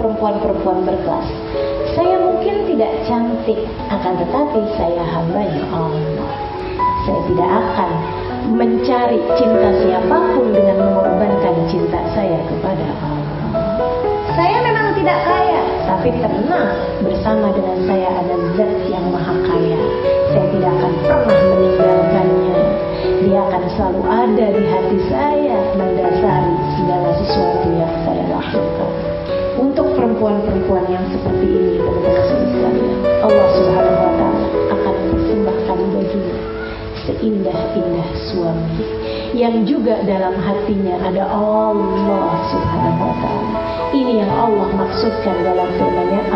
perempuan-perempuan berkelas. Saya mungkin tidak cantik, akan tetapi saya hambanya Allah. Saya tidak akan mencari cinta siapa pun dengan mengorbankan cinta saya kepada Allah. Saya memang tidak kaya, tapi tenang bersama dengan saya ada zat yang maha kaya. Saya tidak akan pernah meninggalkannya. Dia akan selalu ada di hati saya Untuk perempuan-perempuan yang seperti ini, Allah Subhanahu wa taala akan persembahkan baginya seindah-indah suami yang juga dalam hatinya ada Allah Subhanahu wa taala. Ini yang Allah maksudkan dalam firman-Nya